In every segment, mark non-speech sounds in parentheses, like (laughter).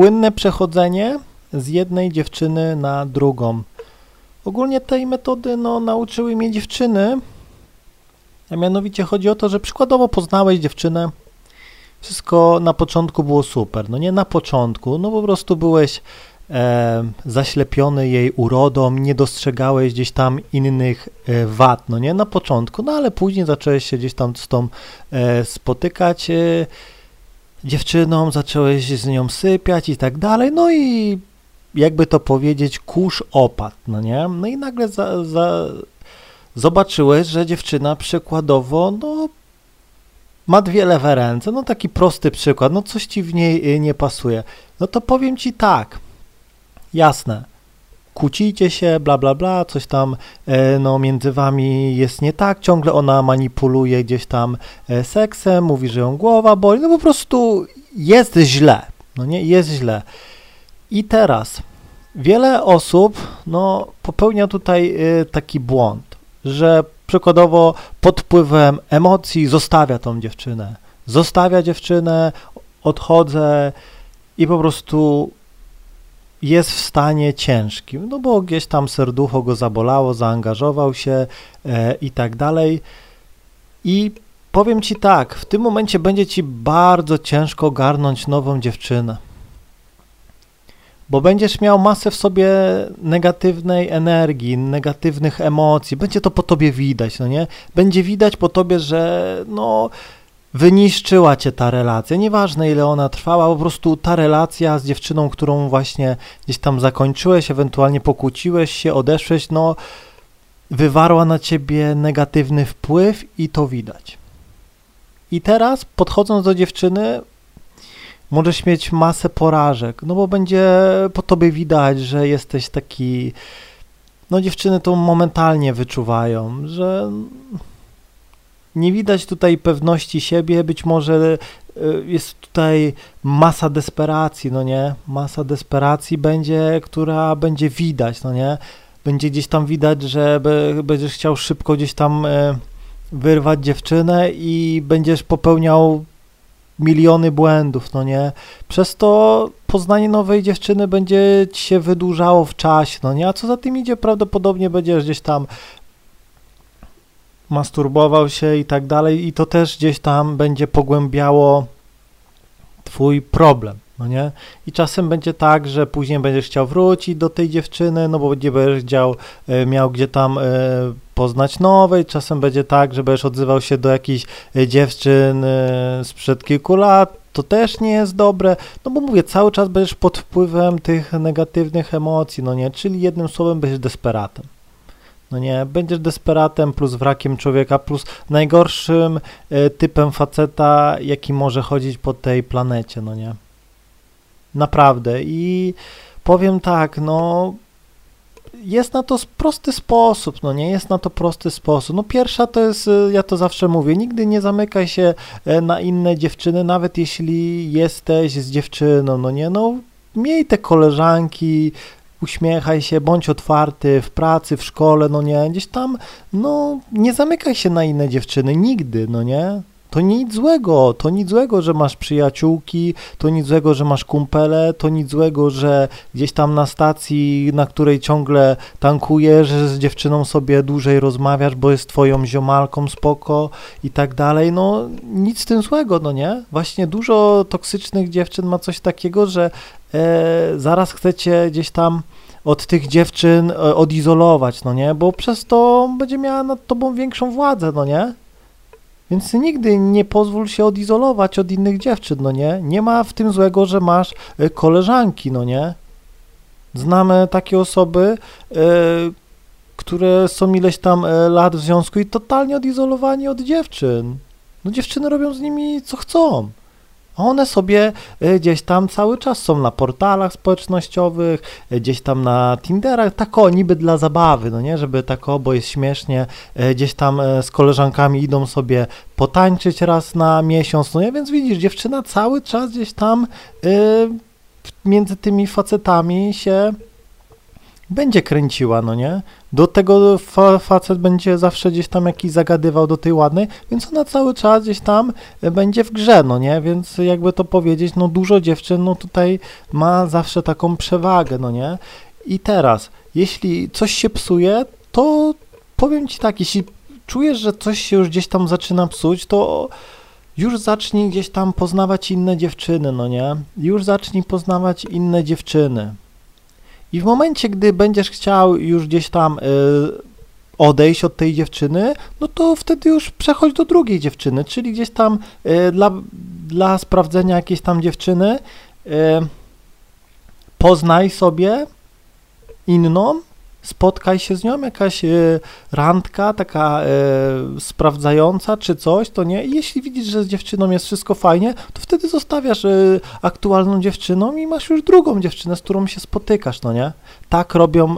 płynne przechodzenie z jednej dziewczyny na drugą. Ogólnie tej metody no, nauczyły mnie dziewczyny, a mianowicie chodzi o to, że przykładowo poznałeś dziewczynę, wszystko na początku było super, no nie na początku, no po prostu byłeś e, zaślepiony jej urodą, nie dostrzegałeś gdzieś tam innych e, wad, no nie na początku, no ale później zacząłeś się gdzieś tam z tą e, spotykać e, dziewczyną, zacząłeś z nią sypiać i tak dalej, no i jakby to powiedzieć, kurz opadł, no nie? No i nagle za, za, zobaczyłeś, że dziewczyna przykładowo, no ma dwie lewe ręce, no taki prosty przykład, no coś ci w niej y, nie pasuje. No to powiem ci tak, jasne, kłócicie się, bla, bla, bla, coś tam e, no, między wami jest nie tak, ciągle ona manipuluje gdzieś tam e, seksem, mówi, że ją głowa boli, no po prostu jest źle, no nie, jest źle. I teraz wiele osób no, popełnia tutaj y, taki błąd, że przykładowo pod wpływem emocji zostawia tą dziewczynę. Zostawia dziewczynę, odchodzę i po prostu jest w stanie ciężkim, no bo gdzieś tam serducho go zabolało, zaangażował się e, i tak dalej. I powiem ci tak, w tym momencie będzie ci bardzo ciężko ogarnąć nową dziewczynę bo będziesz miał masę w sobie negatywnej energii, negatywnych emocji, będzie to po tobie widać, no nie? Będzie widać po tobie, że no wyniszczyła cię ta relacja, nieważne ile ona trwała, po prostu ta relacja z dziewczyną, którą właśnie gdzieś tam zakończyłeś, ewentualnie pokłóciłeś się, odeszłeś, no wywarła na ciebie negatywny wpływ i to widać. I teraz podchodząc do dziewczyny, możesz mieć masę porażek, no bo będzie po tobie widać, że jesteś taki, no dziewczyny to momentalnie wyczuwają, że nie widać tutaj pewności siebie, być może e, jest tutaj masa desperacji, no nie, masa desperacji będzie, która będzie widać, no nie, będzie gdzieś tam widać, że będziesz chciał szybko gdzieś tam e, wyrwać dziewczynę i będziesz popełniał miliony błędów, no nie? Przez to poznanie nowej dziewczyny będzie ci się wydłużało w czasie, no nie? A co za tym idzie, prawdopodobnie będziesz gdzieś tam masturbował się i tak dalej i to też gdzieś tam będzie pogłębiało twój problem no nie? I czasem będzie tak, że później będziesz chciał wrócić do tej dziewczyny, no bo nie będziesz chciał, e, miał gdzie tam e, poznać nowej, czasem będzie tak, że będziesz odzywał się do jakichś e, dziewczyn sprzed kilku lat, to też nie jest dobre, no bo mówię, cały czas będziesz pod wpływem tych negatywnych emocji, no nie? Czyli jednym słowem będziesz desperatem. No nie, będziesz desperatem plus wrakiem człowieka, plus najgorszym typem faceta, jaki może chodzić po tej planecie, no nie? Naprawdę. I powiem tak, no jest na to prosty sposób, no nie jest na to prosty sposób. No pierwsza to jest, y, ja to zawsze mówię, nigdy nie zamykaj się e, na inne dziewczyny, nawet jeśli jesteś z dziewczyną, no nie, no miej te koleżanki, uśmiechaj się, bądź otwarty w pracy, w szkole, no nie, gdzieś tam, no nie zamykaj się na inne dziewczyny, nigdy, no nie, to nic złego, to nic złego, że masz przyjaciółki, to nic złego, że masz kumpele, to nic złego, że gdzieś tam na stacji, na której ciągle tankujesz, z dziewczyną sobie dłużej rozmawiasz, bo jest twoją ziomalką spoko i tak dalej, no nic z tym złego, no nie? Właśnie dużo toksycznych dziewczyn ma coś takiego, że e, zaraz chcecie gdzieś tam od tych dziewczyn e, odizolować, no nie? Bo przez to będzie miała nad tobą większą władzę, no nie? Więc nigdy nie pozwól się odizolować od innych dziewczyn, no nie? Nie ma w tym złego, że masz e, koleżanki, no nie? Znamy takie osoby, e, które są ileś tam e, lat w związku i totalnie odizolowani od dziewczyn. No dziewczyny robią z nimi co chcą. One sobie e, gdzieś tam cały czas są na portalach społecznościowych, e, gdzieś tam na Tinderach, tak o, niby dla zabawy, no nie, żeby tak o, bo jest śmiesznie, e, gdzieś tam z koleżankami idą sobie potańczyć raz na miesiąc, no nie, więc widzisz, dziewczyna cały czas gdzieś tam między tymi facetami się będzie kręciła, no nie? Do tego fa facet będzie zawsze gdzieś tam jakiś zagadywał do tej ładnej, więc ona cały czas gdzieś tam będzie w grze, no nie? Więc jakby to powiedzieć, no dużo dziewczyn, no tutaj ma zawsze taką przewagę, no nie? I teraz, jeśli coś się psuje, to powiem ci tak, jeśli czujesz, że coś się już gdzieś tam zaczyna psuć, to już zacznij gdzieś tam poznawać inne dziewczyny, no nie? Już zacznij poznawać inne dziewczyny. I w momencie, gdy będziesz chciał już gdzieś tam y, odejść od tej dziewczyny, no to wtedy już przechodź do drugiej dziewczyny, czyli gdzieś tam y, dla, dla sprawdzenia jakiejś tam dziewczyny y, poznaj sobie inną, spotkaj się z nią, jakaś e, randka taka e, sprawdzająca czy coś, to nie. Jeśli widzisz, że z dziewczyną jest wszystko fajnie, to wtedy zostawiasz e, aktualną dziewczyną i masz już drugą dziewczynę, z którą się spotykasz, no nie? Tak robią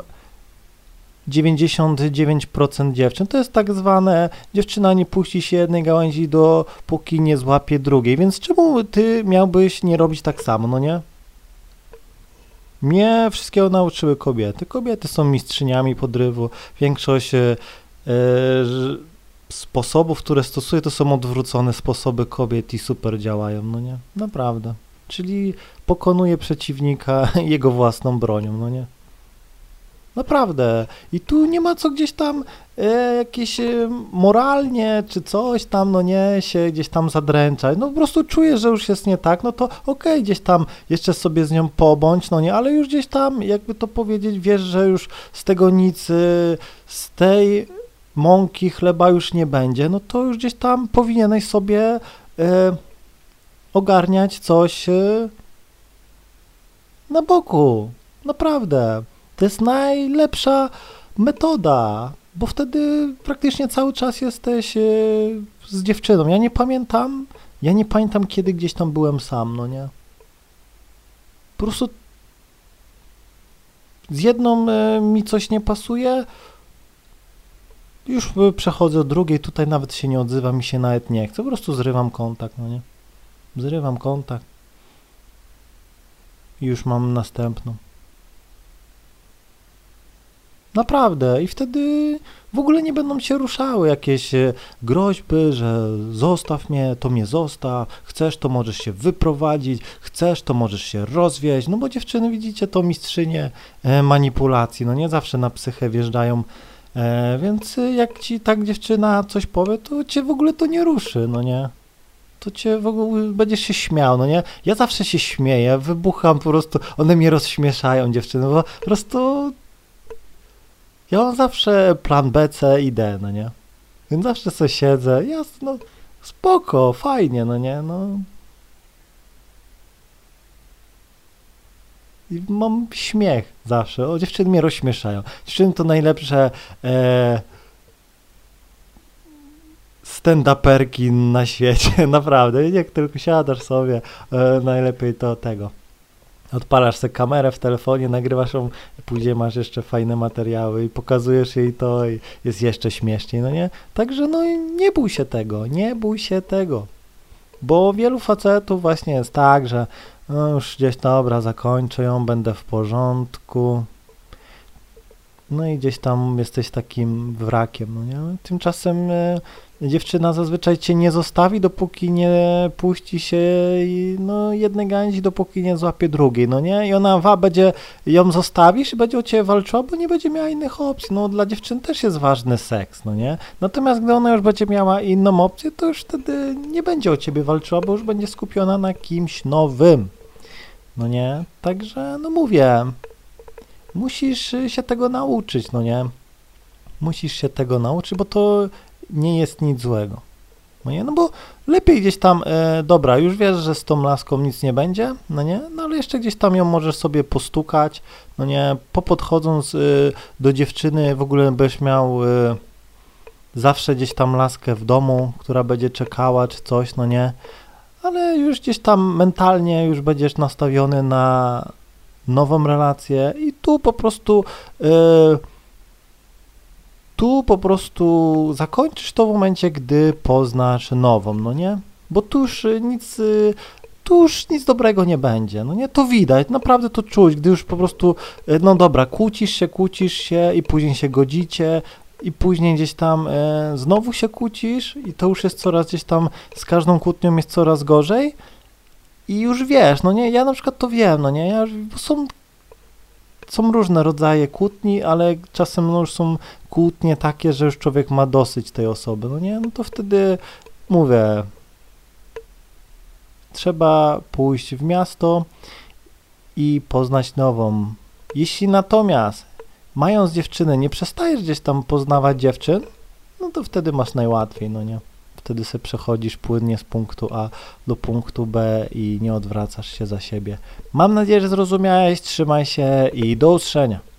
99% dziewczyn. To jest tak zwane dziewczyna nie puści się jednej gałęzi dopóki nie złapie drugiej. Więc czemu ty miałbyś nie robić tak samo, no nie? Mnie wszystkiego nauczyły kobiety. Kobiety są mistrzyniami podrywu. Większość e, sposobów, które stosuję, to są odwrócone sposoby kobiet i super działają, no nie? Naprawdę. Czyli pokonuje przeciwnika (laughs) jego własną bronią, no nie? Naprawdę. I tu nie ma co gdzieś tam e, jakieś e, moralnie czy coś tam, no nie, się gdzieś tam zadręczać. No po prostu czujesz, że już jest nie tak, no to okej, okay, gdzieś tam jeszcze sobie z nią pobądź, no nie, ale już gdzieś tam, jakby to powiedzieć, wiesz, że już z tego nic, e, z tej mąki chleba już nie będzie, no to już gdzieś tam powinieneś sobie e, ogarniać coś e, na boku. Naprawdę. To jest najlepsza metoda, bo wtedy praktycznie cały czas jesteś e, z dziewczyną. Ja nie pamiętam, ja nie pamiętam, kiedy gdzieś tam byłem sam, no nie? Po prostu z jedną e, mi coś nie pasuje, już przechodzę do drugiej, tutaj nawet się nie odzywa, mi się nawet nie chce, po prostu zrywam kontakt, no nie? Zrywam kontakt i już mam następną. Naprawdę. I wtedy w ogóle nie będą się ruszały jakieś e, groźby, że zostaw mnie, to mnie zostaw, chcesz, to możesz się wyprowadzić, chcesz, to możesz się rozwieźć, no bo dziewczyny, widzicie, to mistrzynie e, manipulacji, no nie zawsze na psychę wjeżdżają, e, więc jak ci tak dziewczyna coś powie, to cię w ogóle to nie ruszy, no nie? to cię w ogóle będziesz się śmiał, no nie? Ja zawsze się śmieję, wybucham po prostu, one mnie rozśmieszają dziewczyny, bo po prostu ja mam zawsze plan B, C i D, no nie? Więc zawsze sobie siedzę, jest, no spoko, fajnie, no nie, no. I mam śmiech zawsze, o dziewczyny mnie rozśmieszają. Dziewczyny to najlepsze e, stand-uperki na świecie, (laughs) naprawdę. Jak tylko siadasz sobie, e, najlepiej to tego odpalasz sobie kamerę w telefonie, nagrywasz ją, później masz jeszcze fajne materiały i pokazujesz jej to i jest jeszcze śmieszniej, no nie? Także no nie bój się tego, nie bój się tego. Bo wielu facetów właśnie jest tak, że no już gdzieś dobra, zakończę ją, będę w porządku. No i gdzieś tam jesteś takim wrakiem, no nie? Tymczasem e, dziewczyna zazwyczaj cię nie zostawi, dopóki nie puści się no, jednej gałęzi, dopóki nie złapie drugiej, no nie? I ona wa, będzie ją zostawisz i będzie o ciebie walczyła, bo nie będzie miała innych opcji. No dla dziewczyn też jest ważny seks, no nie? Natomiast gdy ona już będzie miała inną opcję, to już wtedy nie będzie o ciebie walczyła, bo już będzie skupiona na kimś nowym. No nie? Także, no mówię, musisz się tego nauczyć, no nie? Musisz się tego nauczyć, bo to nie jest nic złego. No nie, no bo lepiej gdzieś tam, e, dobra, już wiesz, że z tą laską nic nie będzie, no nie, no ale jeszcze gdzieś tam ją możesz sobie postukać, no nie, popodchodząc e, do dziewczyny w ogóle będziesz miał e, zawsze gdzieś tam laskę w domu, która będzie czekała czy coś, no nie, ale już gdzieś tam mentalnie już będziesz nastawiony na nową relację i tu po prostu e, tu po prostu zakończysz to w momencie, gdy poznasz nową, no nie? Bo tu już y, nic y, tu już nic dobrego nie będzie. No nie, to widać, naprawdę to czuć, gdy już po prostu, e, no dobra, kłócisz się, kłócisz się i później się godzicie i później gdzieś tam znowu się kłócisz i to już jest coraz gdzieś tam, z każdą kłótnią jest coraz gorzej i już wiesz, no nie, ja na przykład to wiem, no nie, ja, bo są są różne rodzaje kłótni, ale czasem no, już są kłótnie takie, że już człowiek ma dosyć tej osoby, no nie, no to wtedy mówię, trzeba pójść w miasto i poznać nową. Jeśli natomiast mając dziewczynę nie przestajesz gdzieś tam poznawać dziewczyn, no to wtedy masz najłatwiej, no nie? Wtedy sobie przechodzisz płynnie z punktu A do punktu B i nie odwracasz się za siebie. Mam nadzieję, że zrozumiałeś, trzymaj się i do usłyszenia.